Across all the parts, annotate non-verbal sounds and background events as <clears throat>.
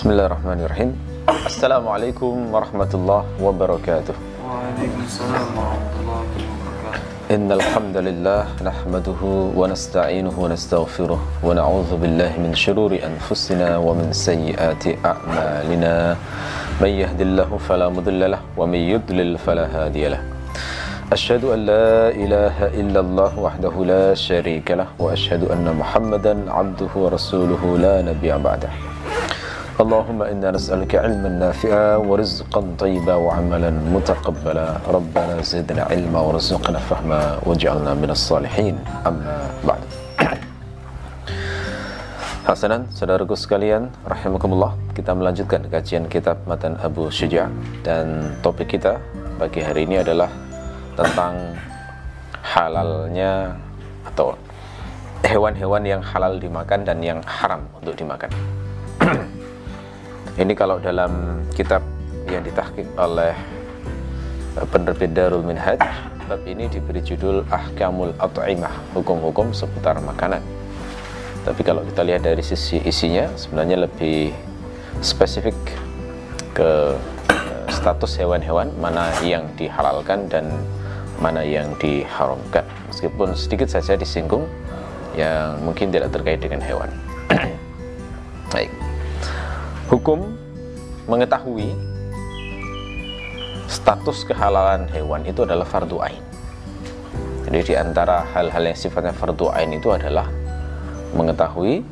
بسم الله الرحمن الرحيم السلام عليكم ورحمة الله وبركاته وعليكم السلام ورحمة الله وبركاته إن الحمد لله نحمده ونستعينه ونستغفره ونعوذ بالله من شرور أنفسنا ومن سيئات أعمالنا من يهد الله فلا مضل له ومن يضلل فلا هادي له أشهد أن لا إله إلا الله وحده لا شريك له وأشهد أن محمدا عبده ورسوله لا نبي بعده اللهم إنا نسألك علما نافعا ورزقا طيبا وعملا متقبلا ربنا زدنا علما ورزقنا فهما واجعلنا من الصالحين أما بعد Hasanan, saudaraku sekalian, rahimakumullah, kita melanjutkan kajian kitab Matan Abu Syuja dan topik kita bagi hari ini adalah tentang halalnya atau hewan-hewan yang halal dimakan dan yang haram untuk dimakan. <clears throat> Ini kalau dalam kitab yang ditahkik oleh penerbit Darul Minhaj, bab ini diberi judul Ahkamul At'imah, hukum-hukum seputar makanan. Tapi kalau kita lihat dari sisi isinya, sebenarnya lebih spesifik ke status hewan-hewan mana yang dihalalkan dan mana yang diharamkan. Meskipun sedikit saja disinggung yang mungkin tidak terkait dengan hewan. <coughs> Baik hukum mengetahui status kehalalan hewan itu adalah fardu ain. Jadi di antara hal-hal yang sifatnya fardu ain itu adalah mengetahui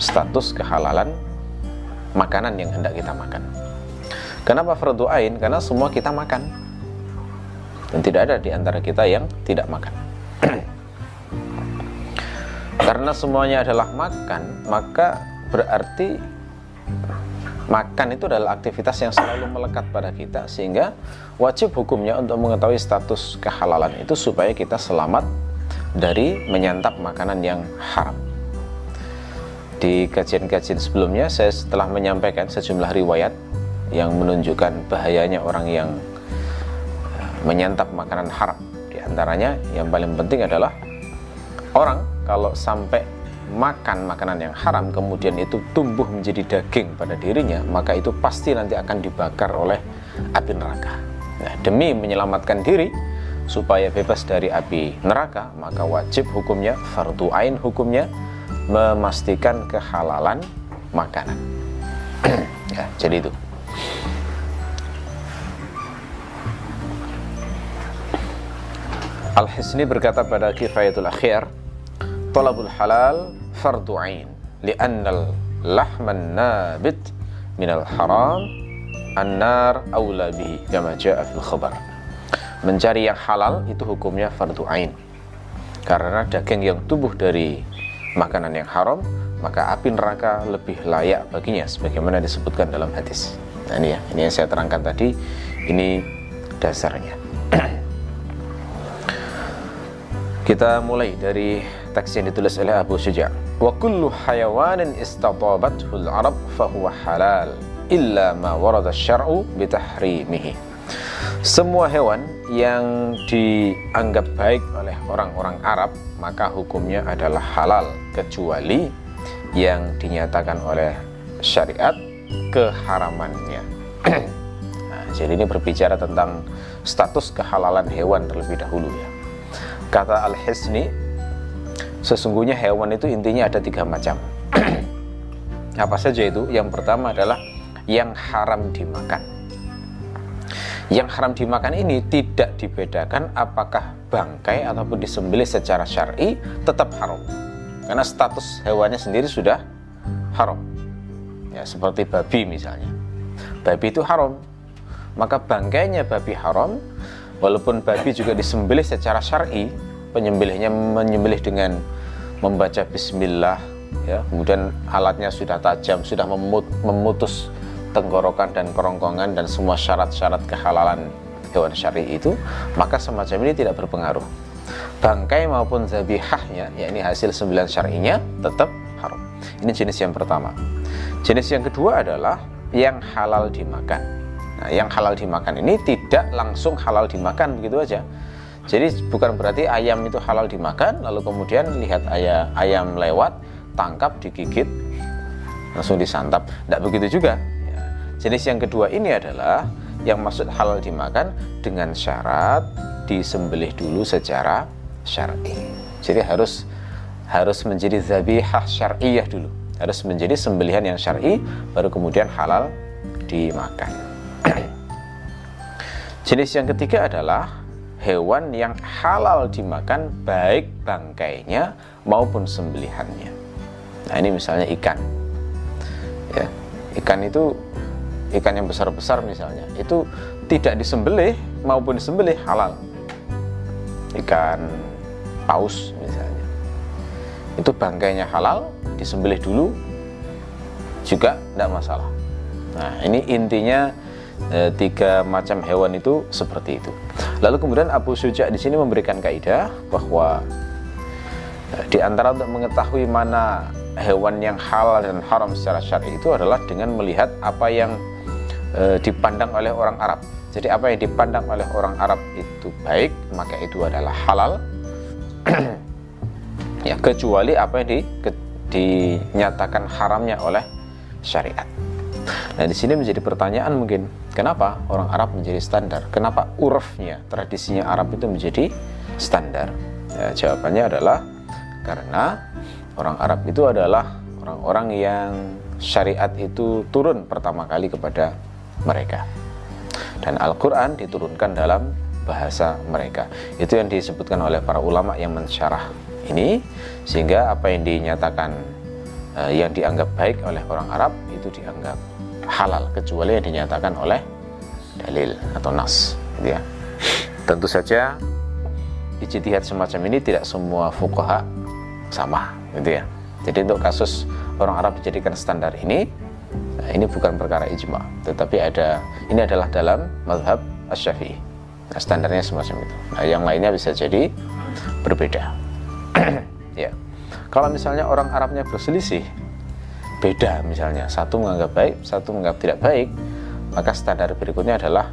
status kehalalan makanan yang hendak kita makan. Kenapa fardu ain? karena semua kita makan. Dan tidak ada di antara kita yang tidak makan. <clears throat> Karena semuanya adalah makan maka berarti makan itu adalah aktivitas yang selalu melekat pada kita sehingga wajib hukumnya untuk mengetahui status kehalalan itu supaya kita selamat dari menyantap makanan yang haram di kajian-kajian sebelumnya saya telah menyampaikan sejumlah riwayat yang menunjukkan bahayanya orang yang menyantap makanan haram. Di antaranya yang paling penting adalah orang kalau sampai makan makanan yang haram kemudian itu tumbuh menjadi daging pada dirinya, maka itu pasti nanti akan dibakar oleh api neraka. Nah, demi menyelamatkan diri supaya bebas dari api neraka, maka wajib hukumnya fardu ain hukumnya memastikan kehalalan makanan. <clears throat> ya, jadi itu. Al-Hisni berkata pada Kifayatul Akhir, Talabul halal fardu ain, li'annal lahman nabit minal haram annar awla bihi kama ja'a khabar. Mencari yang halal itu hukumnya fardu ain. Karena daging yang tumbuh dari makanan yang haram, maka api neraka lebih layak baginya sebagaimana disebutkan dalam hadis. Nah ini ya, ini yang saya terangkan tadi, ini dasarnya. <clears throat> Kita mulai dari teks yang ditulis oleh Abu Syuja. Wa kullu hayawanin istatabathul Arab fahuwa halal illa ma warada syar'u bitahrimihi. Semua hewan yang dianggap baik oleh orang-orang Arab maka hukumnya adalah halal kecuali yang dinyatakan oleh syariat keharamannya. <clears throat> nah, jadi ini berbicara tentang status kehalalan hewan terlebih dahulu ya kata Al-Hisni sesungguhnya hewan itu intinya ada tiga macam. <clears throat> Apa saja itu? Yang pertama adalah yang haram dimakan. Yang haram dimakan ini tidak dibedakan apakah bangkai ataupun disembelih secara syar'i tetap haram. Karena status hewannya sendiri sudah haram. Ya seperti babi misalnya. Babi itu haram. Maka bangkainya babi haram walaupun babi juga disembelih secara syar'i penyembelihnya menyembelih dengan membaca bismillah ya. Kemudian alatnya sudah tajam sudah memut, memutus tenggorokan dan kerongkongan dan semua syarat-syarat kehalalan hewan syari itu maka semacam ini tidak berpengaruh. Bangkai maupun zabihahnya ya ini hasil sembilan syar'inya tetap haram. Ini jenis yang pertama. Jenis yang kedua adalah yang halal dimakan. Nah yang halal dimakan ini tidak langsung halal dimakan begitu aja jadi bukan berarti ayam itu halal dimakan, lalu kemudian lihat ayam, ayam lewat, tangkap, digigit, langsung disantap. Tidak begitu juga. Ya. Jenis yang kedua ini adalah yang maksud halal dimakan dengan syarat disembelih dulu secara syar'i. Jadi harus harus menjadi zabihah syar'iyah dulu. Harus menjadi sembelihan yang syar'i baru kemudian halal dimakan. <clears throat> Jenis yang ketiga adalah hewan yang halal dimakan baik bangkainya maupun sembelihannya. Nah, ini misalnya ikan. Ya, ikan itu ikan yang besar-besar misalnya, itu tidak disembelih maupun disembelih halal. Ikan paus misalnya. Itu bangkainya halal, disembelih dulu juga tidak masalah. Nah, ini intinya e, tiga macam hewan itu seperti itu. Lalu kemudian Abu Suja di sini memberikan kaidah bahwa e, di antara untuk mengetahui mana hewan yang halal dan haram secara syar'i itu adalah dengan melihat apa yang e, dipandang oleh orang Arab. Jadi apa yang dipandang oleh orang Arab itu baik, maka itu adalah halal. <clears throat> ya, kecuali apa yang di, ke, dinyatakan haramnya oleh syariat. Nah, di sini menjadi pertanyaan mungkin, kenapa orang Arab menjadi standar? Kenapa urufnya, tradisinya Arab itu menjadi standar? Ya, jawabannya adalah karena orang Arab itu adalah orang-orang yang syariat itu turun pertama kali kepada mereka. Dan Al-Quran diturunkan dalam bahasa mereka. Itu yang disebutkan oleh para ulama yang mensyarah ini, sehingga apa yang dinyatakan uh, yang dianggap baik oleh orang Arab itu dianggap halal kecuali yang dinyatakan oleh dalil atau nas gitu ya. Tentu saja ijtihad semacam ini tidak semua fuqaha sama gitu ya. Jadi untuk kasus orang Arab dijadikan standar ini nah ini bukan perkara ijma, tetapi ada ini adalah dalam mazhab Asy-Syafi'i. Nah, standarnya semacam itu. Nah, yang lainnya bisa jadi berbeda. <clears throat> ya. Kalau misalnya orang Arabnya berselisih, beda misalnya, satu menganggap baik, satu menganggap tidak baik, maka standar berikutnya adalah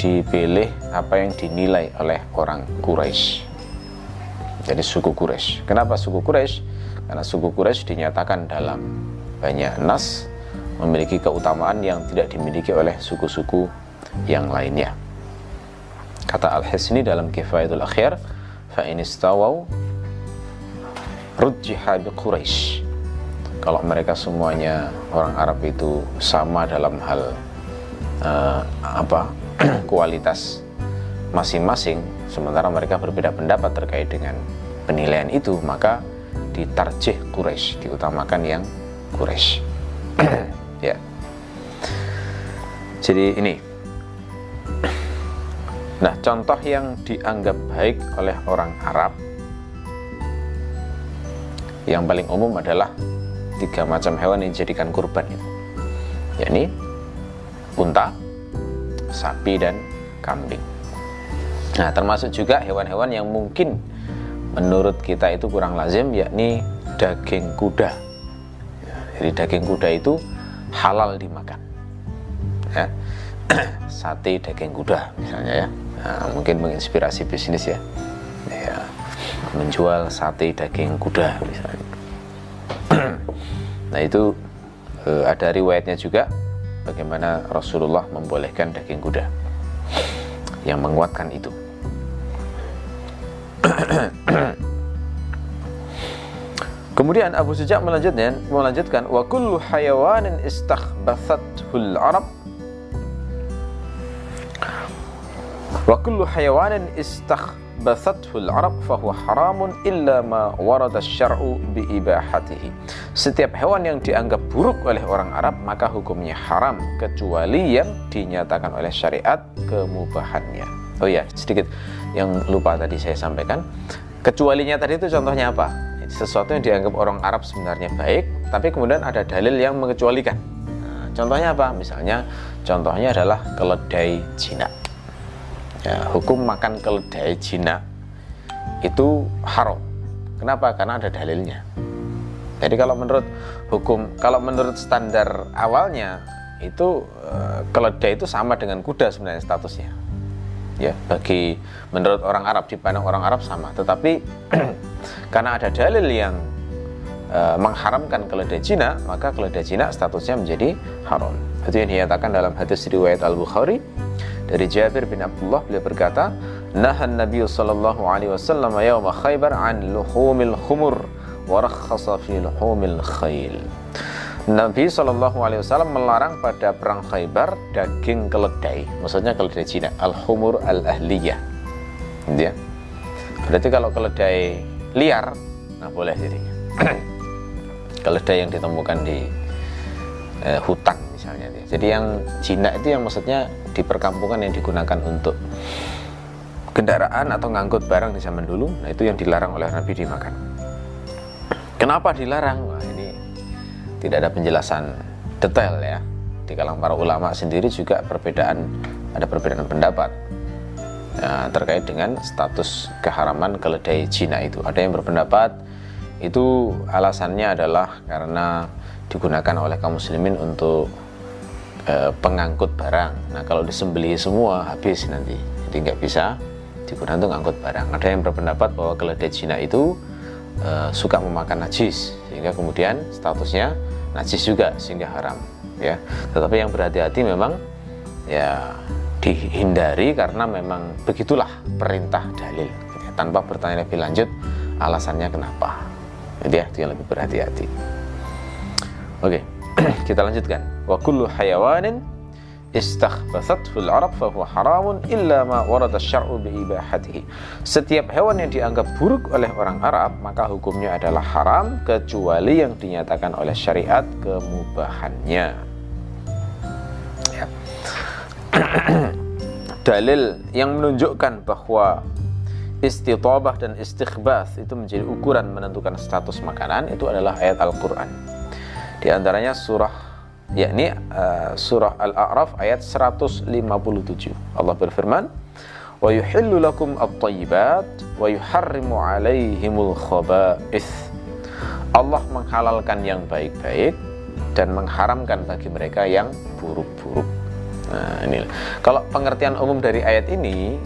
dipilih apa yang dinilai oleh orang Quraisy. Jadi suku Quraisy. Kenapa suku Quraisy? Karena suku Quraisy dinyatakan dalam banyak nas memiliki keutamaan yang tidak dimiliki oleh suku-suku yang lainnya. Kata Al-Hisni dalam Kifayatul Akhir, fa in rujjiha bi Quraisy. Kalau mereka semuanya orang Arab itu sama dalam hal uh, apa <clears throat> kualitas masing-masing, sementara mereka berbeda pendapat terkait dengan penilaian itu, maka ditarjih Quraisy, diutamakan yang Quraisy. <clears throat> ya. Jadi ini. Nah, contoh yang dianggap baik oleh orang Arab yang paling umum adalah tiga macam hewan yang dijadikan kurban itu yakni unta, sapi dan kambing. Nah, termasuk juga hewan-hewan yang mungkin menurut kita itu kurang lazim yakni daging kuda. Jadi daging kuda itu halal dimakan. Ya. <clears throat> Sate daging kuda misalnya ya. Nah, mungkin menginspirasi bisnis ya. Ya menjual sate daging kuda misalnya. Nah itu e, ada riwayatnya juga bagaimana Rasulullah membolehkan daging kuda yang menguatkan itu. Kemudian Abu Sujak melanjutkan, melanjutkan wa kullu hayawanin istakhbathathul Arab wa kullu hayawanin istakh basathul arab fahuwa haramun illa ma warada syar'u biibahatihi. Setiap hewan yang dianggap buruk oleh orang Arab maka hukumnya haram kecuali yang dinyatakan oleh syariat kemubahannya. Oh ya, sedikit yang lupa tadi saya sampaikan. Kecualinya tadi itu contohnya apa? Sesuatu yang dianggap orang Arab sebenarnya baik, tapi kemudian ada dalil yang mengecualikan. Nah, contohnya apa? Misalnya, contohnya adalah keledai jinak ya, hukum makan keledai jinak itu haram. Kenapa? Karena ada dalilnya. Jadi kalau menurut hukum, kalau menurut standar awalnya itu e, keledai itu sama dengan kuda sebenarnya statusnya. Ya, bagi menurut orang Arab dipandang orang Arab sama. Tetapi <clears throat> karena ada dalil yang e, mengharamkan keledai Cina, maka keledai Cina statusnya menjadi haram. Itu yang dinyatakan dalam hadis riwayat Al-Bukhari dari Jabir bin Abdullah beliau berkata, "Nahan Nabi sallallahu alaihi wasallam yaum Khaybar an luhumil khumur wa rakhasa fi luhumil khayl." Nabi Shallallahu Alaihi Wasallam melarang pada perang Khaybar daging keledai, maksudnya keledai Cina, al-humur al-ahliyah, gitu ya. Berarti kalau keledai liar, nah boleh jadi. <clears throat> keledai yang ditemukan di eh, hutan misalnya. Jadi yang Cina itu yang maksudnya di perkampungan yang digunakan untuk kendaraan atau ngangkut barang di zaman dulu, nah itu yang dilarang oleh Nabi dimakan. Kenapa dilarang? Wah, ini tidak ada penjelasan detail ya di kalangan para ulama sendiri juga perbedaan ada perbedaan pendapat ya, terkait dengan status keharaman keledai Cina itu ada yang berpendapat itu alasannya adalah karena digunakan oleh kaum muslimin untuk e, pengangkut barang. Nah kalau disembeli semua habis nanti. Jadi nggak bisa digunakan untuk mengangkut barang. Ada yang berpendapat bahwa keledai Cina itu e, suka memakan najis sehingga kemudian statusnya najis juga sehingga haram ya. Tetapi yang berhati-hati memang ya dihindari karena memang begitulah perintah dalil. Ya, tanpa bertanya lebih lanjut alasannya kenapa? Jadi ya itu yang lebih berhati-hati. Oke <clears throat> kita lanjutkan kullu hayawanin istakhbathathu al-arab fahuwa haramun illa ma warada syar'u biibahatihi. Setiap hewan yang dianggap buruk oleh orang Arab, maka hukumnya adalah haram kecuali yang dinyatakan oleh syariat kemubahannya. Ya. <clears throat> Dalil yang menunjukkan bahwa istitabah dan istikhbath itu menjadi ukuran menentukan status makanan itu adalah ayat Al-Qur'an. Di antaranya surah yakni uh, surah Al-A'raf ayat 157. Allah berfirman, "Wa yuhillu lakum at-thayyibat wa yuharrimu 'alaihimul khaba'ith." Allah menghalalkan yang baik-baik dan mengharamkan bagi mereka yang buruk-buruk. Nah, ini kalau pengertian umum dari ayat ini,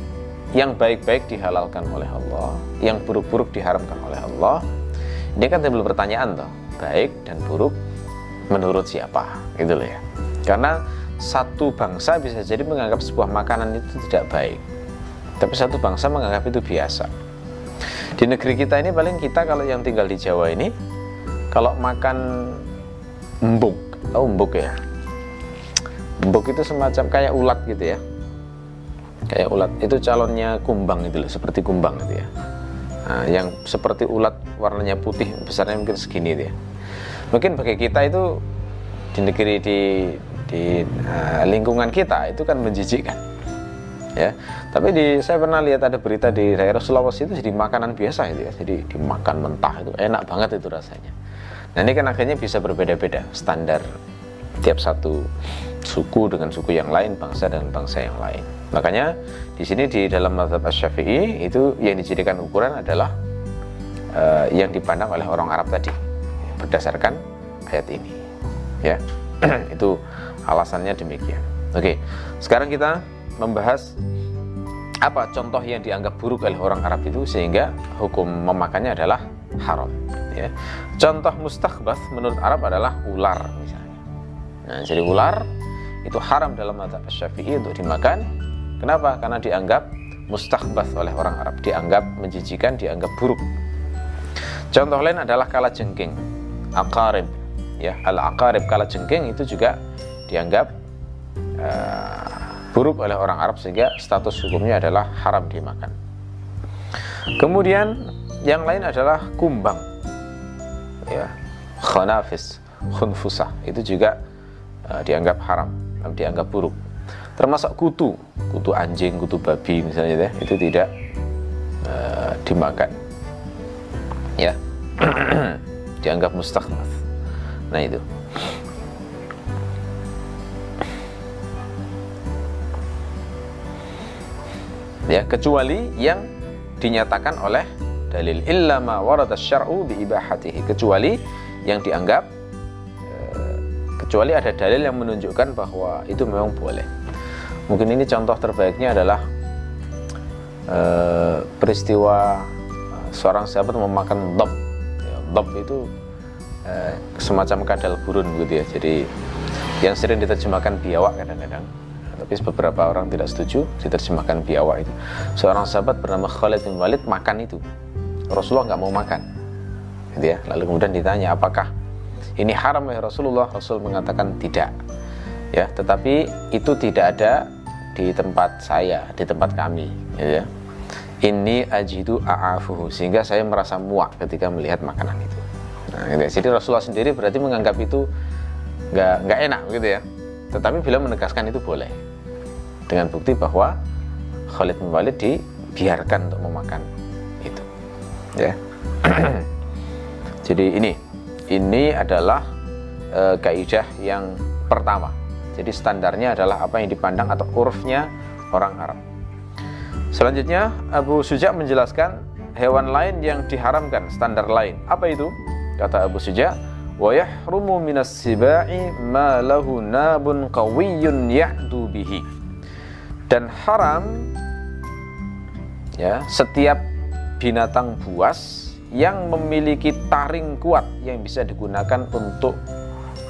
yang baik-baik dihalalkan oleh Allah, yang buruk-buruk diharamkan oleh Allah. Ini kan timbul pertanyaan toh, baik dan buruk menurut siapa gitu loh ya. Karena satu bangsa bisa jadi menganggap sebuah makanan itu tidak baik tapi satu bangsa menganggap itu biasa. Di negeri kita ini paling kita kalau yang tinggal di Jawa ini kalau makan embuk tahu embuk ya? Embuk itu semacam kayak ulat gitu ya. Kayak ulat. Itu calonnya kumbang itu loh seperti kumbang gitu ya. Nah, yang seperti ulat warnanya putih besarnya mungkin segini itu ya mungkin bagi kita itu di negeri di di uh, lingkungan kita itu kan menjijikkan ya. Tapi di saya pernah lihat ada berita di daerah Sulawesi itu jadi makanan biasa itu ya jadi dimakan mentah itu. Enak banget itu rasanya. Nah ini kan akhirnya bisa berbeda-beda standar tiap satu suku dengan suku yang lain bangsa dengan bangsa yang lain. Makanya di sini di dalam mazhab Syafi'i itu yang dijadikan ukuran adalah uh, yang dipandang oleh orang Arab tadi berdasarkan ayat ini ya. <clears throat> Itu alasannya demikian. Oke sekarang kita membahas apa contoh yang dianggap buruk oleh orang Arab itu sehingga hukum memakannya adalah haram ya. Contoh mustakhbath menurut Arab adalah ular misalnya. Nah jadi ular itu haram dalam mata Syafi'i untuk dimakan. Kenapa? Karena dianggap mustakhbath oleh orang Arab dianggap menjijikan dianggap buruk. Contoh lain adalah kala jengking akarib ya al akarib kala jengking itu juga dianggap uh, buruk oleh orang Arab sehingga status hukumnya adalah haram dimakan. Kemudian yang lain adalah kumbang. Ya khanafis khunfusah itu juga uh, dianggap haram dianggap buruk. Termasuk kutu kutu anjing kutu babi misalnya ya, itu tidak uh, dimakan. Ya <clears throat> dianggap mustakhmas nah itu. Ya kecuali yang dinyatakan oleh dalil illa ma warada syar'u bi ibahatihi. Kecuali yang dianggap eh, kecuali ada dalil yang menunjukkan bahwa itu memang boleh. Mungkin ini contoh terbaiknya adalah uh, peristiwa seorang sahabat memakan dob Dob itu eh, semacam kadal burun gitu ya. Jadi yang sering diterjemahkan biawak kadang-kadang. Tapi beberapa orang tidak setuju diterjemahkan biawak itu. Seorang sahabat bernama Khalid bin Walid makan itu. Rasulullah nggak mau makan. Gitu ya. Lalu kemudian ditanya apakah ini haram ya Rasulullah? Rasul mengatakan tidak. Ya, tetapi itu tidak ada di tempat saya, di tempat kami, gitu ya. Ini ajidu a'afuhu sehingga saya merasa muak ketika melihat makanan itu. Nah, gitu ya. Jadi Rasulullah sendiri berarti menganggap itu nggak nggak enak gitu ya. Tetapi beliau menegaskan itu boleh dengan bukti bahwa Khalid bin Walid dibiarkan untuk memakan itu. Ya. <clears throat> Jadi ini ini adalah e, kaidah yang pertama. Jadi standarnya adalah apa yang dipandang atau urufnya orang Arab. Selanjutnya Abu Suja menjelaskan hewan lain yang diharamkan standar lain. Apa itu? Kata Abu Suja, wa yahrumu minas sibai ma lahu nabun qawiyyun ya'du bihi. Dan haram ya, setiap binatang buas yang memiliki taring kuat yang bisa digunakan untuk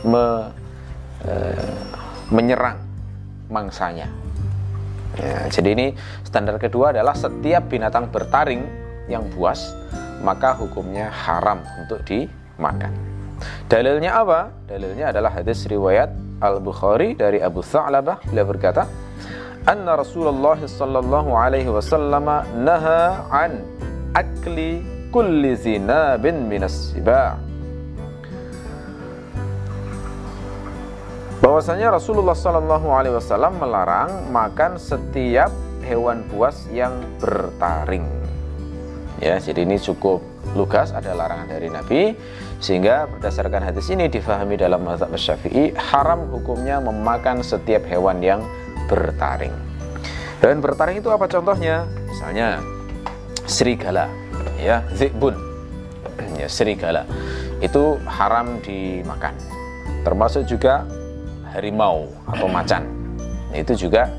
me, e, menyerang mangsanya. Ya, jadi ini standar kedua adalah setiap binatang bertaring yang buas maka hukumnya haram untuk dimakan. Dalilnya apa? Dalilnya adalah hadis riwayat Al-Bukhari dari Abu Tha'labah beliau berkata, "Anna Rasulullah sallallahu alaihi wasallam naha an akli kulli zinabin minas siba' bahwasanya Rasulullah Shallallahu Alaihi Wasallam melarang makan setiap hewan buas yang bertaring. Ya, jadi ini cukup lugas ada larangan dari Nabi sehingga berdasarkan hadis ini difahami dalam mazhab Syafi'i haram hukumnya memakan setiap hewan yang bertaring. Hewan bertaring itu apa contohnya? Misalnya serigala, ya, zibun, ya serigala itu haram dimakan. Termasuk juga harimau atau macan. Itu juga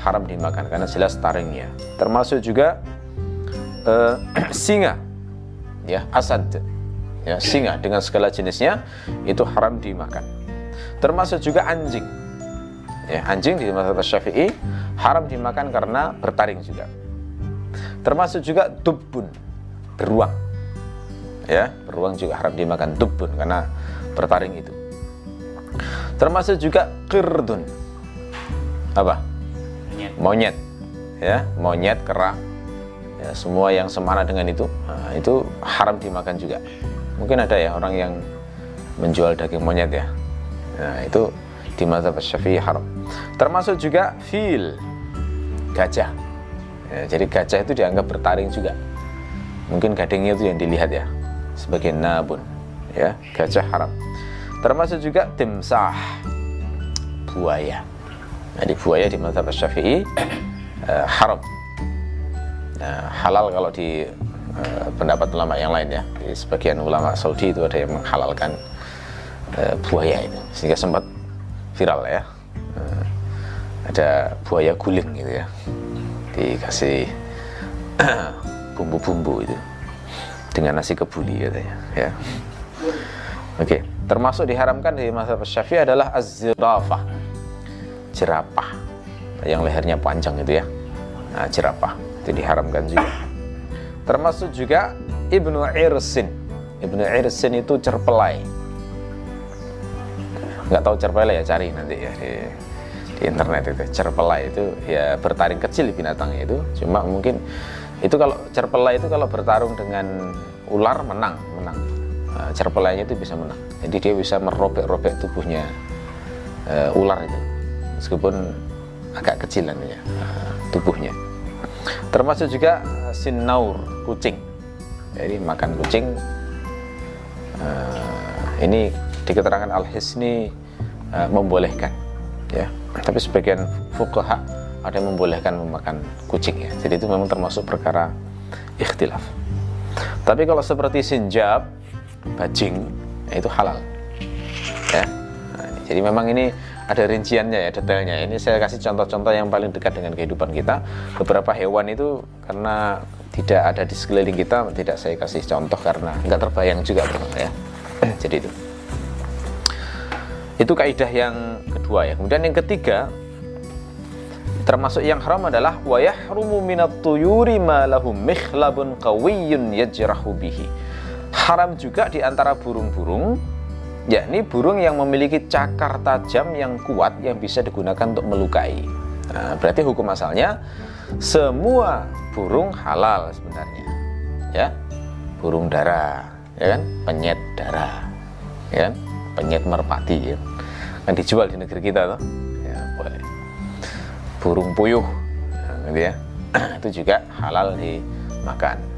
haram dimakan karena jelas taringnya. Termasuk juga uh, <clears throat> singa ya asad ya singa dengan segala jenisnya itu haram dimakan. Termasuk juga anjing ya anjing di mazhab syafi'i haram dimakan karena bertaring juga. Termasuk juga dubun beruang ya beruang juga haram dimakan dubun karena bertaring itu termasuk juga kirdun. Apa? Monyet, monyet. Ya monyet kerak ya, semua yang semana dengan itu nah, itu haram dimakan juga. Mungkin ada ya orang yang menjual daging monyet ya. Nah itu di mazhab syafi'i haram. Termasuk juga fil gajah. Ya, jadi gajah itu dianggap bertaring juga. Mungkin gadingnya itu yang dilihat ya sebagai nabun. Ya gajah haram termasuk juga timsah. Buaya. Jadi buaya di mazhab syafi'i uh, <coughs> haram. Uh, halal kalau di uh, pendapat ulama yang lain ya. Di sebagian ulama Saudi itu ada yang menghalalkan uh, buaya itu sehingga sempat viral ya. Uh, ada buaya guling gitu ya. Dikasih <coughs> bumbu-bumbu itu. Dengan nasi kebuli katanya ya oke okay. Termasuk diharamkan di masa Syafi'i adalah az-zirafah. Jerapah. Yang lehernya panjang itu ya. Nah, jerapah itu diharamkan juga. Termasuk juga Ibnu Irsin. Ibnu Irsin itu cerpelai. Nggak tahu cerpelai ya cari nanti ya di, di internet itu. Cerpelai itu ya bertaring kecil binatangnya itu. Cuma mungkin itu kalau cerpelai itu kalau bertarung dengan ular menang, menang uh, cerpelainya itu bisa menang. Jadi dia bisa merobek-robek tubuhnya uh, ular itu, meskipun agak kecil nantinya uh, tubuhnya. Termasuk juga sinaur kucing. Jadi makan kucing uh, ini di keterangan Al Hisni uh, membolehkan, ya. Tapi sebagian fuqaha ada yang membolehkan memakan kucing ya. Jadi itu memang termasuk perkara ikhtilaf. Tapi kalau seperti sinjab bajing itu halal ya nah, jadi memang ini ada rinciannya ya detailnya ini saya kasih contoh-contoh yang paling dekat dengan kehidupan kita beberapa hewan itu karena tidak ada di sekeliling kita tidak saya kasih contoh karena nggak terbayang juga ya <clears throat> Jadi itu. Itu kaidah yang kedua ya. Kemudian yang ketiga termasuk yang haram adalah wa yahrumu minat tuyuri ma lahum mikhlabun qawiyyun yajrahu bihi. Haram juga di antara burung-burung yakni burung yang memiliki cakar tajam yang kuat yang bisa digunakan untuk melukai. Nah, berarti hukum asalnya semua burung halal sebenarnya. Ya. Burung darah, ya kan? Penyet darah. Ya kan? Penyet merpati ya. Kan dijual di negeri kita tuh. Ya, boleh. Burung puyuh nah, gitu ya. <clears throat> itu juga halal dimakan.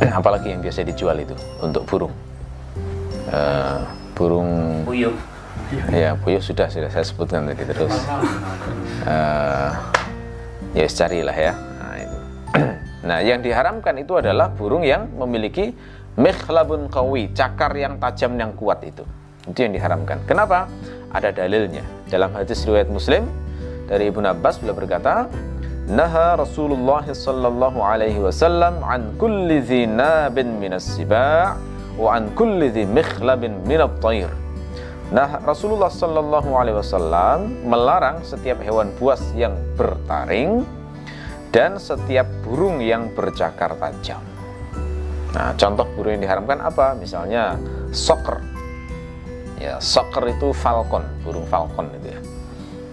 Apalagi yang biasa dijual itu untuk burung. Uh, burung Puyuh. ya puyuh sudah sudah saya sebutkan tadi terus uh, ya carilah ya nah, itu. <clears throat> nah yang diharamkan itu adalah burung yang memiliki mikhlabun qawi cakar yang tajam yang kuat itu itu yang diharamkan kenapa ada dalilnya dalam hadis riwayat muslim dari Ibnu Abbas beliau berkata Naha Rasulullah sallallahu alaihi wasallam an kulli dhinabin minas siba' wa an kulli dhi mikhlabin minat tayr Nah, Rasulullah Sallallahu Alaihi Wasallam melarang setiap hewan buas yang bertaring dan setiap burung yang bercakar tajam. Nah, contoh burung yang diharamkan apa? Misalnya soker. Ya, soker itu falcon, burung falcon itu ya.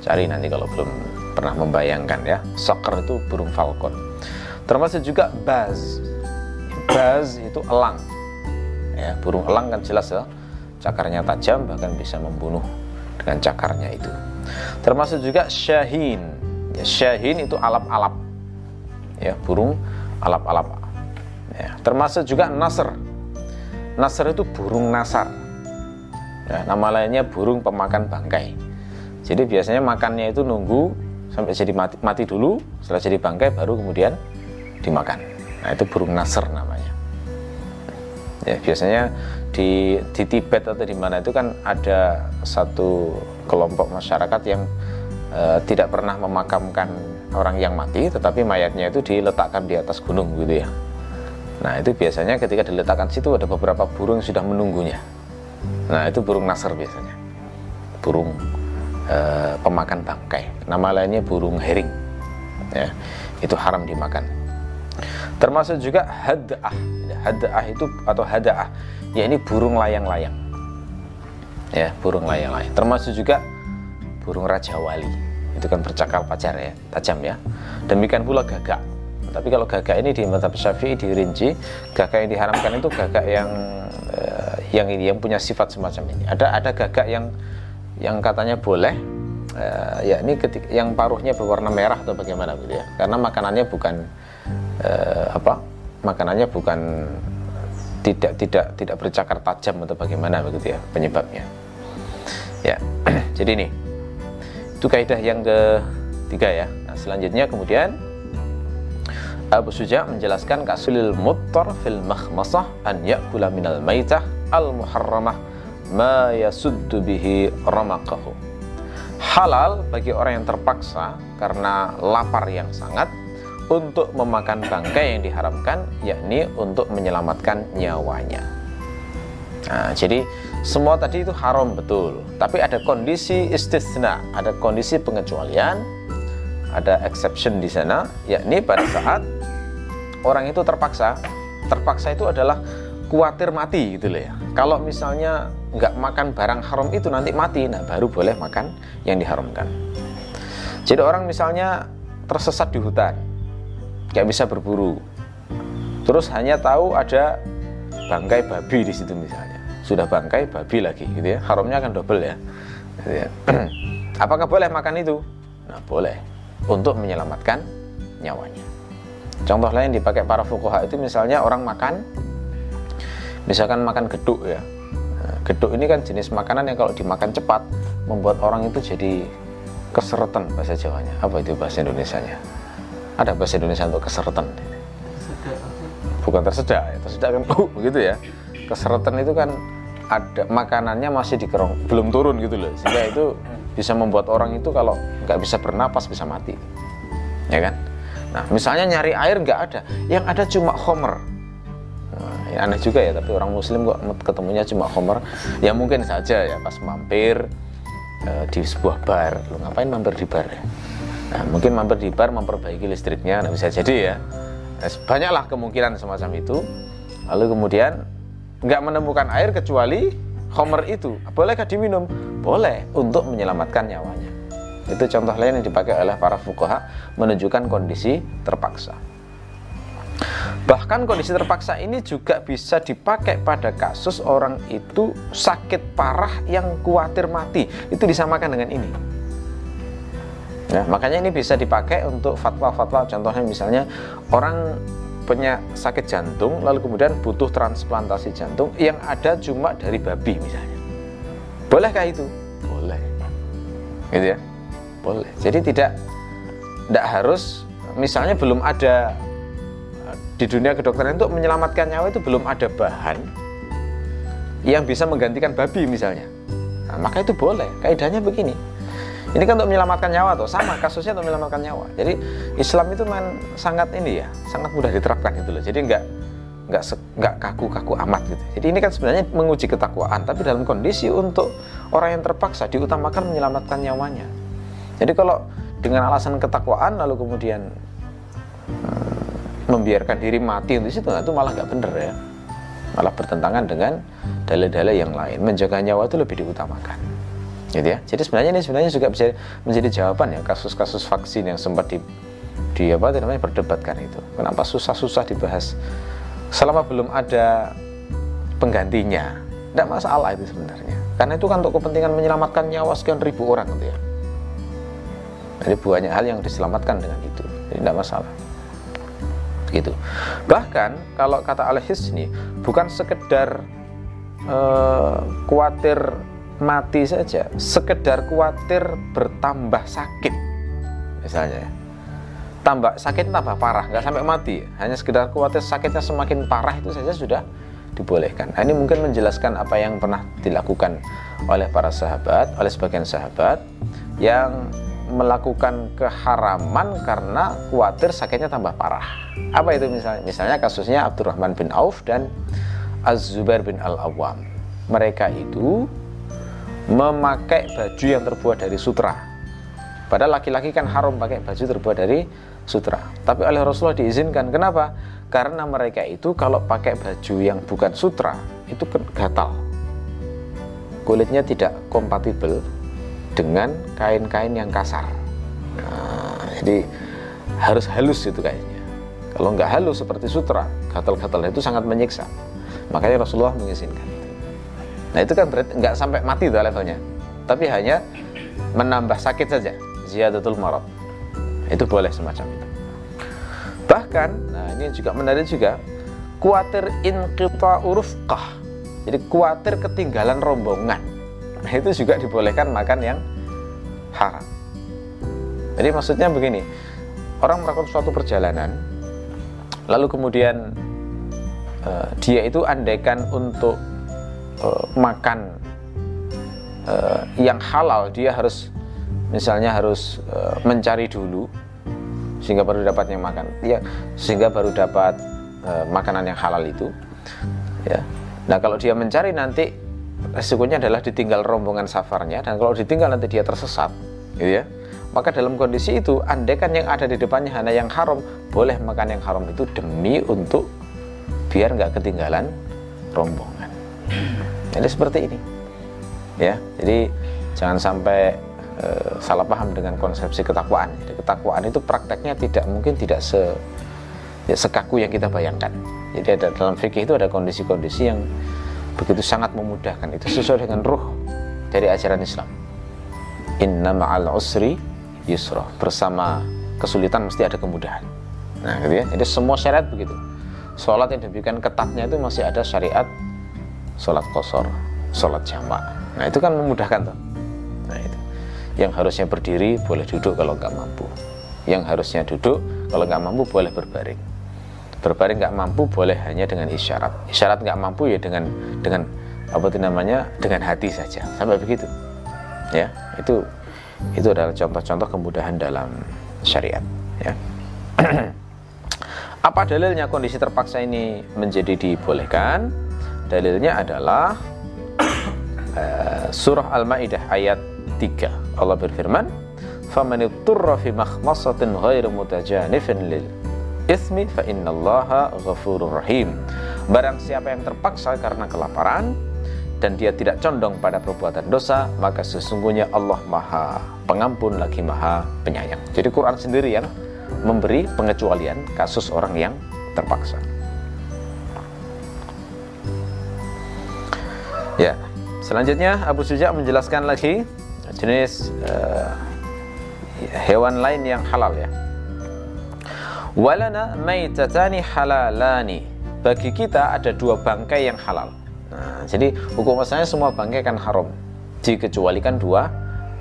Cari nanti kalau belum pernah membayangkan ya. Soker itu burung falcon. Termasuk juga baz. Baz itu elang. Ya, burung elang kan jelas ya cakarnya tajam bahkan bisa membunuh dengan cakarnya itu termasuk juga syahin ya, syahin itu alap-alap ya burung alap-alap ya, termasuk juga nasr nasr itu burung nasar ya, nama lainnya burung pemakan bangkai jadi biasanya makannya itu nunggu sampai jadi mati, mati dulu setelah jadi bangkai baru kemudian dimakan. Nah itu burung nasr namanya. Ya biasanya di di Tibet atau di mana itu kan ada satu kelompok masyarakat yang uh, tidak pernah memakamkan orang yang mati tetapi mayatnya itu diletakkan di atas gunung gitu ya. Nah itu biasanya ketika diletakkan situ ada beberapa burung yang sudah menunggunya. Nah itu burung nasr biasanya. Burung uh, pemakan bangkai. Nama lainnya burung herring ya itu haram dimakan. Termasuk juga had'ah. Had'ah itu atau hada'ah ya ini burung layang-layang. Ya burung layang-layang. Termasuk juga burung raja wali. Itu kan bercakar pacar ya tajam ya. Demikian pula gagak. Tapi kalau gagak ini di mata syafi'i dirinci gagak yang diharamkan itu gagak yang uh, yang ini yang punya sifat semacam ini. Ada ada gagak yang yang katanya boleh uh, ya ini ketika yang paruhnya berwarna merah atau bagaimana gitu ya? Karena makanannya bukan uh, apa makanannya bukan tidak tidak tidak bercakar tajam atau bagaimana begitu ya penyebabnya. Ya <clears throat> jadi ini itu kaidah yang ketiga ya. Nah selanjutnya kemudian Abu Suja menjelaskan kasulil muttar fil makhmasah an yakula minal maitah al muharramah ma yasuddu bihi ramaqahu. Halal bagi orang yang terpaksa karena lapar yang sangat untuk memakan bangkai yang diharamkan yakni untuk menyelamatkan nyawanya. Nah, jadi semua tadi itu haram betul. Tapi ada kondisi istisna ada kondisi pengecualian ada exception di sana yakni pada saat orang itu terpaksa. Terpaksa itu adalah khawatir mati gitu loh ya. Kalau misalnya nggak makan barang haram itu nanti mati nah baru boleh makan yang diharamkan. Jadi orang misalnya tersesat di hutan nggak bisa berburu. Terus hanya tahu ada bangkai babi di situ misalnya. Sudah bangkai babi lagi gitu ya. Haramnya akan double ya, gitu ya. <clears throat> apakah boleh makan itu? Nah boleh. Untuk menyelamatkan nyawanya. Contoh lain dipakai para fukuha itu misalnya orang makan misalkan makan geduk ya. Nah, geduk ini kan jenis makanan yang kalau dimakan cepat membuat orang itu jadi keseretan bahasa Jawanya. Apa itu bahasa Indonesia nya ada bahasa Indonesia untuk keseretan. Bukan tersedak ya tersedak kan uh, begitu ya. Keseretan itu kan ada makanannya masih di kerong belum turun gitu loh. Sehingga itu bisa membuat orang itu kalau nggak bisa bernapas bisa mati. Ya kan? Nah misalnya nyari air nggak ada. Yang ada cuma homer ya, aneh juga ya tapi orang muslim kok ketemunya cuma homer. Ya mungkin saja ya pas mampir uh, di sebuah bar. Lo ngapain mampir di bar? Ya nah, mungkin mampir di bar memperbaiki listriknya nah, bisa jadi ya. Nah, banyaklah kemungkinan semacam itu. Lalu kemudian nggak menemukan air kecuali homer itu. Bolehkah diminum? Boleh untuk menyelamatkan nyawanya. Itu contoh lain yang dipakai oleh para fukaha menunjukkan kondisi terpaksa Bahkan kondisi terpaksa ini juga bisa dipakai pada kasus orang itu sakit parah yang khawatir mati. Itu disamakan dengan ini. Ya, makanya ini bisa dipakai untuk fatwa-fatwa. Contohnya misalnya orang punya sakit jantung lalu kemudian butuh transplantasi jantung yang ada cuma dari babi misalnya. Bolehkah itu? Boleh. Gitu ya. Boleh. Jadi tidak tidak harus misalnya belum ada di dunia kedokteran untuk menyelamatkan nyawa itu belum ada bahan yang bisa menggantikan babi misalnya. Nah, maka itu boleh. Kaidahnya begini. Ini kan untuk menyelamatkan nyawa tuh sama kasusnya untuk menyelamatkan nyawa. Jadi Islam itu man sangat ini ya sangat mudah diterapkan gitu loh. Jadi nggak nggak nggak kaku-kaku amat gitu. Jadi ini kan sebenarnya menguji ketakwaan tapi dalam kondisi untuk orang yang terpaksa diutamakan menyelamatkan nyawanya. Jadi kalau dengan alasan ketakwaan lalu kemudian membiarkan diri mati untuk situ itu malah nggak bener ya. Malah bertentangan dengan dalil-dalil yang lain. Menjaga nyawa itu lebih diutamakan. Gitu ya. Jadi sebenarnya ini sebenarnya juga bisa menjadi jawaban ya kasus-kasus vaksin yang sempat di di apa namanya berdebatkan itu. Kenapa susah-susah dibahas selama belum ada penggantinya? Tidak masalah itu sebenarnya. Karena itu kan untuk kepentingan menyelamatkan nyawa sekian ribu orang gitu ya. Jadi banyak hal yang diselamatkan dengan itu. Jadi tidak masalah gitu. Bahkan kalau kata Al Hisni bukan sekedar uh, khawatir mati saja, sekedar khawatir bertambah sakit misalnya ya. Tambah sakit tambah parah, nggak sampai mati, hanya sekedar khawatir sakitnya semakin parah itu saja sudah dibolehkan. Nah, ini mungkin menjelaskan apa yang pernah dilakukan oleh para sahabat, oleh sebagian sahabat yang melakukan keharaman karena khawatir sakitnya tambah parah. Apa itu misalnya? Misalnya kasusnya Abdurrahman bin Auf dan Az-Zubair bin Al-Awwam. Mereka itu memakai baju yang terbuat dari sutra. Padahal laki-laki kan haram pakai baju terbuat dari sutra. Tapi oleh Rasulullah diizinkan. Kenapa? Karena mereka itu kalau pakai baju yang bukan sutra itu gatal. Kulitnya tidak kompatibel dengan kain-kain yang kasar. Nah, jadi harus halus itu kayaknya. Kalau nggak halus seperti sutra, gatal-gatal itu sangat menyiksa. Makanya Rasulullah mengizinkan. Nah itu kan berarti nggak sampai mati itu levelnya, tapi hanya menambah sakit saja, ziyadatul marad. Itu boleh semacam itu. Bahkan, nah ini juga menarik juga, kuatir inqita urufqah. Jadi kuatir ketinggalan rombongan Nah itu juga dibolehkan makan yang haram. Jadi maksudnya begini, orang melakukan suatu perjalanan, lalu kemudian uh, dia itu andaikan untuk uh, makan uh, yang halal, dia harus misalnya harus uh, mencari dulu sehingga baru dapat yang makan, ya sehingga baru dapat uh, makanan yang halal itu, ya. Nah kalau dia mencari nanti resikonya adalah ditinggal rombongan safarnya dan kalau ditinggal nanti dia tersesat gitu ya. Maka dalam kondisi itu andaikan yang ada di depannya hanya yang haram boleh makan yang haram itu demi untuk biar nggak ketinggalan rombongan. Jadi seperti ini ya. Jadi jangan sampai e, salah paham dengan konsepsi ketakwaan. Jadi ketakwaan itu prakteknya tidak mungkin tidak se ya, sekaku yang kita bayangkan. Jadi ada dalam fikih itu ada kondisi-kondisi yang begitu sangat memudahkan. Itu sesuai dengan ruh dari ajaran Islam. Inna ma'al usri yusra. Bersama kesulitan mesti ada kemudahan. Nah gitu ya. Jadi semua syariat begitu. Sholat yang demikian ketatnya itu masih ada syariat sholat kosor sholat jamak. Nah itu kan memudahkan tuh nah itu. Yang harusnya berdiri boleh duduk kalau nggak mampu. Yang harusnya duduk kalau nggak mampu boleh berbaring berbaring nggak mampu boleh hanya dengan isyarat isyarat nggak mampu ya dengan dengan apa itu namanya dengan hati saja sampai begitu ya itu itu adalah contoh-contoh kemudahan dalam syariat ya <clears throat> Apa dalilnya kondisi terpaksa ini menjadi dibolehkan? Dalilnya adalah uh, <clears throat> surah Al-Maidah ayat 3. Allah berfirman, "Faman ittara fi makhmasatin ghairu mutajanifin lil ismi fa innallaha ghafurur rahim." Barang siapa yang terpaksa karena kelaparan dan dia tidak condong pada perbuatan dosa, maka sesungguhnya Allah Maha Pengampun lagi Maha Penyayang. Jadi Quran sendiri yang memberi pengecualian kasus orang yang terpaksa. Ya, selanjutnya Abu Suja menjelaskan lagi jenis uh, hewan lain yang halal ya. Walana maitatani halalani. Bagi kita ada dua bangkai yang halal. Nah, jadi hukum asalnya semua bangkai kan haram. Dikecualikan dua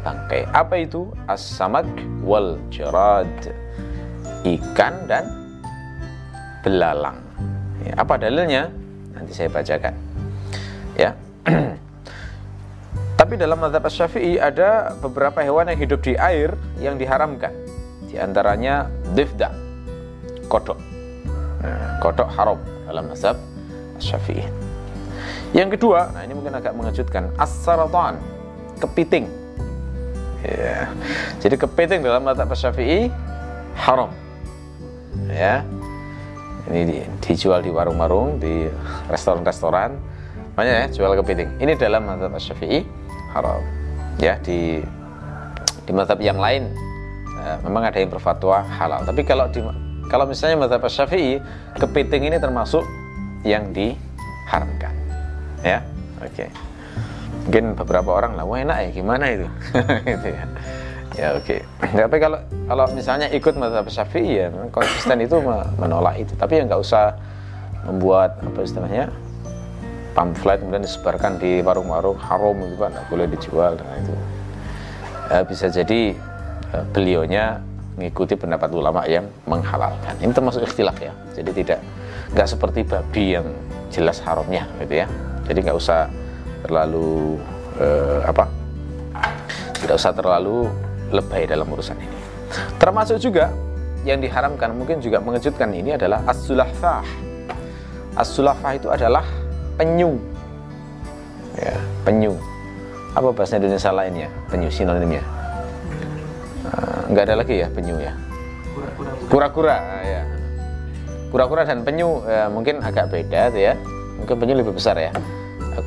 bangkai. Apa itu? As-samak wal jarad ikan dan belalang. Ya, apa dalilnya? Nanti saya bacakan. Ya. <clears throat> Tapi dalam mazhab Syafi'i ada beberapa hewan yang hidup di air yang diharamkan. Di antaranya difda, kodok. Nah, kodok haram dalam mazhab Syafi'i. Yang kedua, nah ini mungkin agak mengejutkan, as-saratan, kepiting. Ya. Jadi kepiting dalam mazhab Syafi'i haram ya ini di, dijual di warung-warung di restoran-restoran banyak ya jual kepiting ini dalam mazhab syafi'i haram ya di di mazhab yang lain eh, memang ada yang berfatwa halal tapi kalau di kalau misalnya mazhab syafi'i kepiting ini termasuk yang diharamkan. Ya oke. Okay. mungkin beberapa orang lah wah enak ya gimana itu? <laughs> Gitu ya. Ya oke. Okay. tapi kalau kalau misalnya ikut mazhab syafi'i ya konsisten itu menolak itu. Tapi ya nggak usah membuat apa istilahnya pamflet kemudian disebarkan di warung-warung haram itu kan nggak boleh dijual nah itu. Ya, bisa jadi ya, beliaunya mengikuti pendapat ulama yang menghalalkan ini termasuk ikhtilaf ya jadi tidak nggak seperti babi yang jelas haramnya gitu ya jadi nggak usah terlalu eh, apa tidak usah terlalu lebay dalam urusan ini. Termasuk juga yang diharamkan mungkin juga mengejutkan ini adalah as-sulafah. As-sulafah itu adalah penyu. Ya, penyu. Apa bahasa Indonesia lainnya? Penyu sinonimnya. Enggak ada lagi ya penyu ya. Kura-kura, ah, ya. Kura-kura dan penyu ya, mungkin agak beda tuh ya. Mungkin penyu lebih besar ya.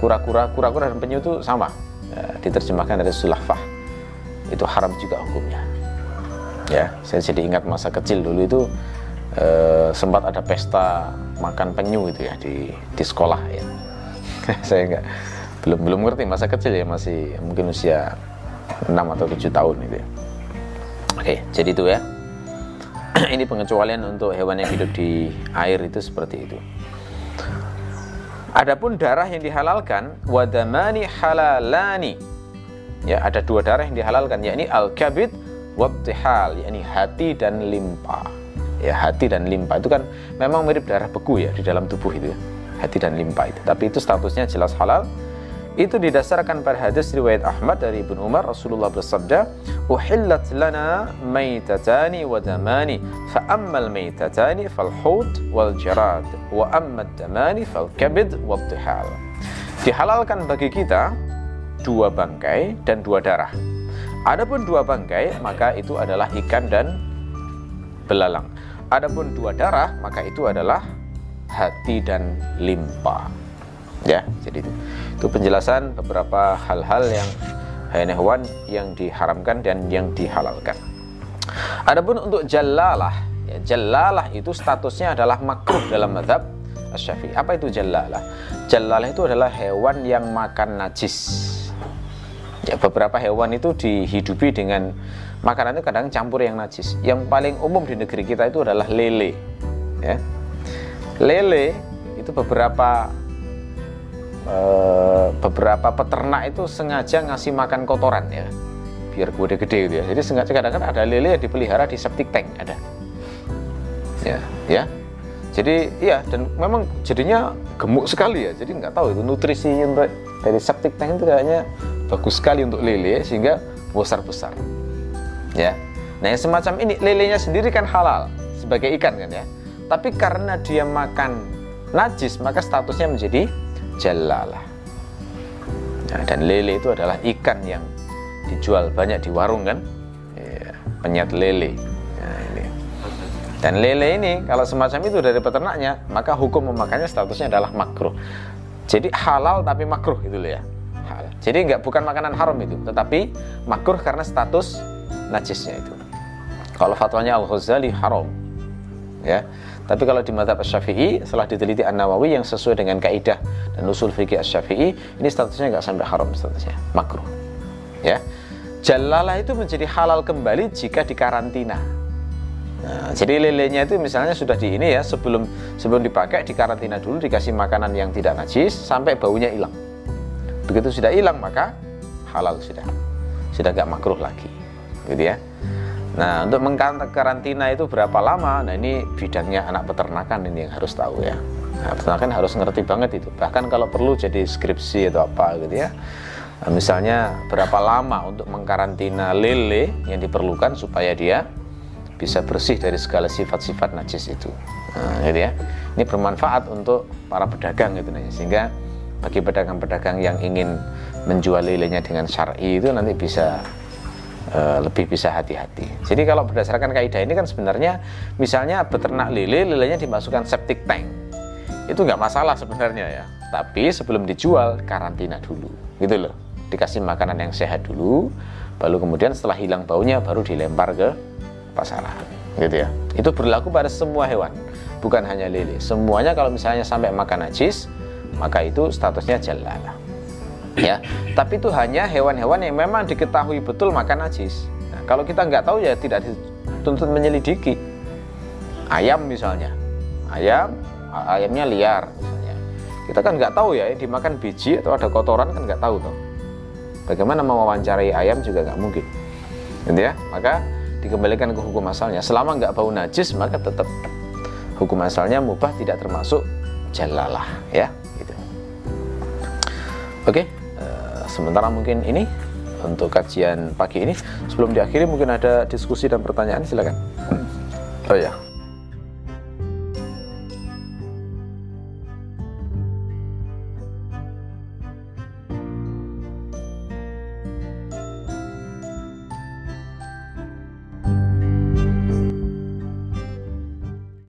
Kura-kura, kura-kura dan penyu itu sama. Ya, diterjemahkan dari sulafah itu haram juga hukumnya ya saya jadi ingat masa kecil dulu itu eh, sempat ada pesta makan penyu itu ya di di sekolah ya <laughs> saya enggak belum belum ngerti masa kecil ya masih mungkin usia 6 atau 7 tahun itu ya. Oke jadi itu ya. <clears throat> Ini pengecualian untuk hewan yang hidup di air itu seperti itu. Adapun darah yang dihalalkan wadamani halalani. Ya ada dua darah yang dihalalkan yakni al-kabid wattihal yakni hati dan limpa. Ya hati dan limpa itu kan memang mirip darah beku ya di dalam tubuh itu ya. hati dan limpa itu. Tapi itu statusnya jelas halal itu didasarkan pada hadis riwayat Ahmad dari Ibnu Umar Rasulullah bersabda uhillat lana maitatani wa damani fa ammal maitatani fal hut wal jarad wa amma damani fal kabid wal tihal dihalalkan bagi kita dua bangkai dan dua darah. Adapun dua bangkai, maka itu adalah ikan dan belalang. Adapun dua darah, maka itu adalah hati dan limpa. Ya, jadi itu. Itu penjelasan beberapa hal-hal yang hewan yang diharamkan dan yang dihalalkan. Adapun untuk jalalah, ya, jalalah itu statusnya adalah makruh dalam madhab Syafi'i. Apa itu jalalah? Jalalah itu adalah hewan yang makan najis ya beberapa hewan itu dihidupi dengan makanan itu kadang campur yang najis yang paling umum di negeri kita itu adalah lele ya lele itu beberapa uh, beberapa peternak itu sengaja ngasih makan kotoran ya biar gede-gede gitu ya jadi sengaja kadang-kadang ada lele yang dipelihara di septic tank ada ya ya jadi iya dan memang jadinya gemuk sekali ya jadi nggak tahu itu nutrisi untuk dari septic tank itu kayaknya bagus sekali untuk lele sehingga besar-besar. Ya. Nah, yang semacam ini lelenya sendiri kan halal sebagai ikan kan ya. tapi karena dia makan najis maka statusnya menjadi jalalah nah, dan lele itu adalah ikan yang dijual banyak di warung kan? Ya, penyet lele. Nah, ini. dan lele ini kalau semacam itu dari peternaknya maka hukum memakannya statusnya adalah makruh. Jadi halal tapi makruh itu loh ya. Halal. jadi nggak bukan makanan haram itu tetapi makruh karena status najisnya itu. Kalau fatwanya Al-Ghazali haram ya tapi kalau di madhab Syafi'i setelah diteliti An-Nawawi yang sesuai dengan kaidah dan usul fikih Syafi'i ini statusnya nggak sampai haram statusnya makruh ya. Jalalah itu menjadi halal kembali jika dikarantina. Nah, jadi lelenya itu misalnya sudah di ini ya sebelum sebelum dipakai dikarantina dulu dikasih makanan yang tidak najis sampai baunya hilang. Begitu sudah hilang maka halal sudah. Sudah nggak makruh lagi gitu ya Nah, untuk mengkarantina itu berapa lama? Nah, ini bidangnya anak peternakan ini yang harus tahu ya. Nah, peternakan harus ngerti banget itu. Bahkan kalau perlu jadi skripsi atau apa gitu ya. Nah, misalnya berapa lama untuk mengkarantina lele yang diperlukan supaya dia bisa bersih dari segala sifat-sifat najis itu. Nah, gitu ya. Ini bermanfaat untuk para pedagang gitu nih. Sehingga bagi pedagang-pedagang yang ingin menjual lelenya dengan syar'i itu nanti bisa Eh, lebih bisa hati-hati. Jadi kalau berdasarkan kaidah ini kan sebenarnya misalnya beternak lele, lelenya dimasukkan septic tank. Itu nggak masalah sebenarnya ya. Tapi sebelum dijual karantina dulu. Gitu loh. Dikasih makanan yang sehat dulu, baru kemudian setelah hilang baunya baru dilempar ke pasaran. Gitu ya. Itu berlaku pada semua hewan, bukan hanya lele. Semuanya kalau misalnya sampai makan najis, maka itu statusnya jalalah ya tapi itu hanya hewan-hewan yang memang diketahui betul makan najis. Nah, kalau kita nggak tahu ya tidak dituntut menyelidiki. Ayam misalnya. Ayam ayamnya liar misalnya. Kita kan nggak tahu ya dimakan biji atau ada kotoran kan nggak tahu toh. Bagaimana mewawancarai ayam juga nggak mungkin. Gitu ya. Maka dikembalikan ke hukum asalnya. Selama nggak bau najis maka tetap hukum asalnya mubah tidak termasuk jalalah ya gitu. Oke? okay sementara mungkin ini untuk kajian pagi ini sebelum diakhiri mungkin ada diskusi dan pertanyaan silakan. Oh ya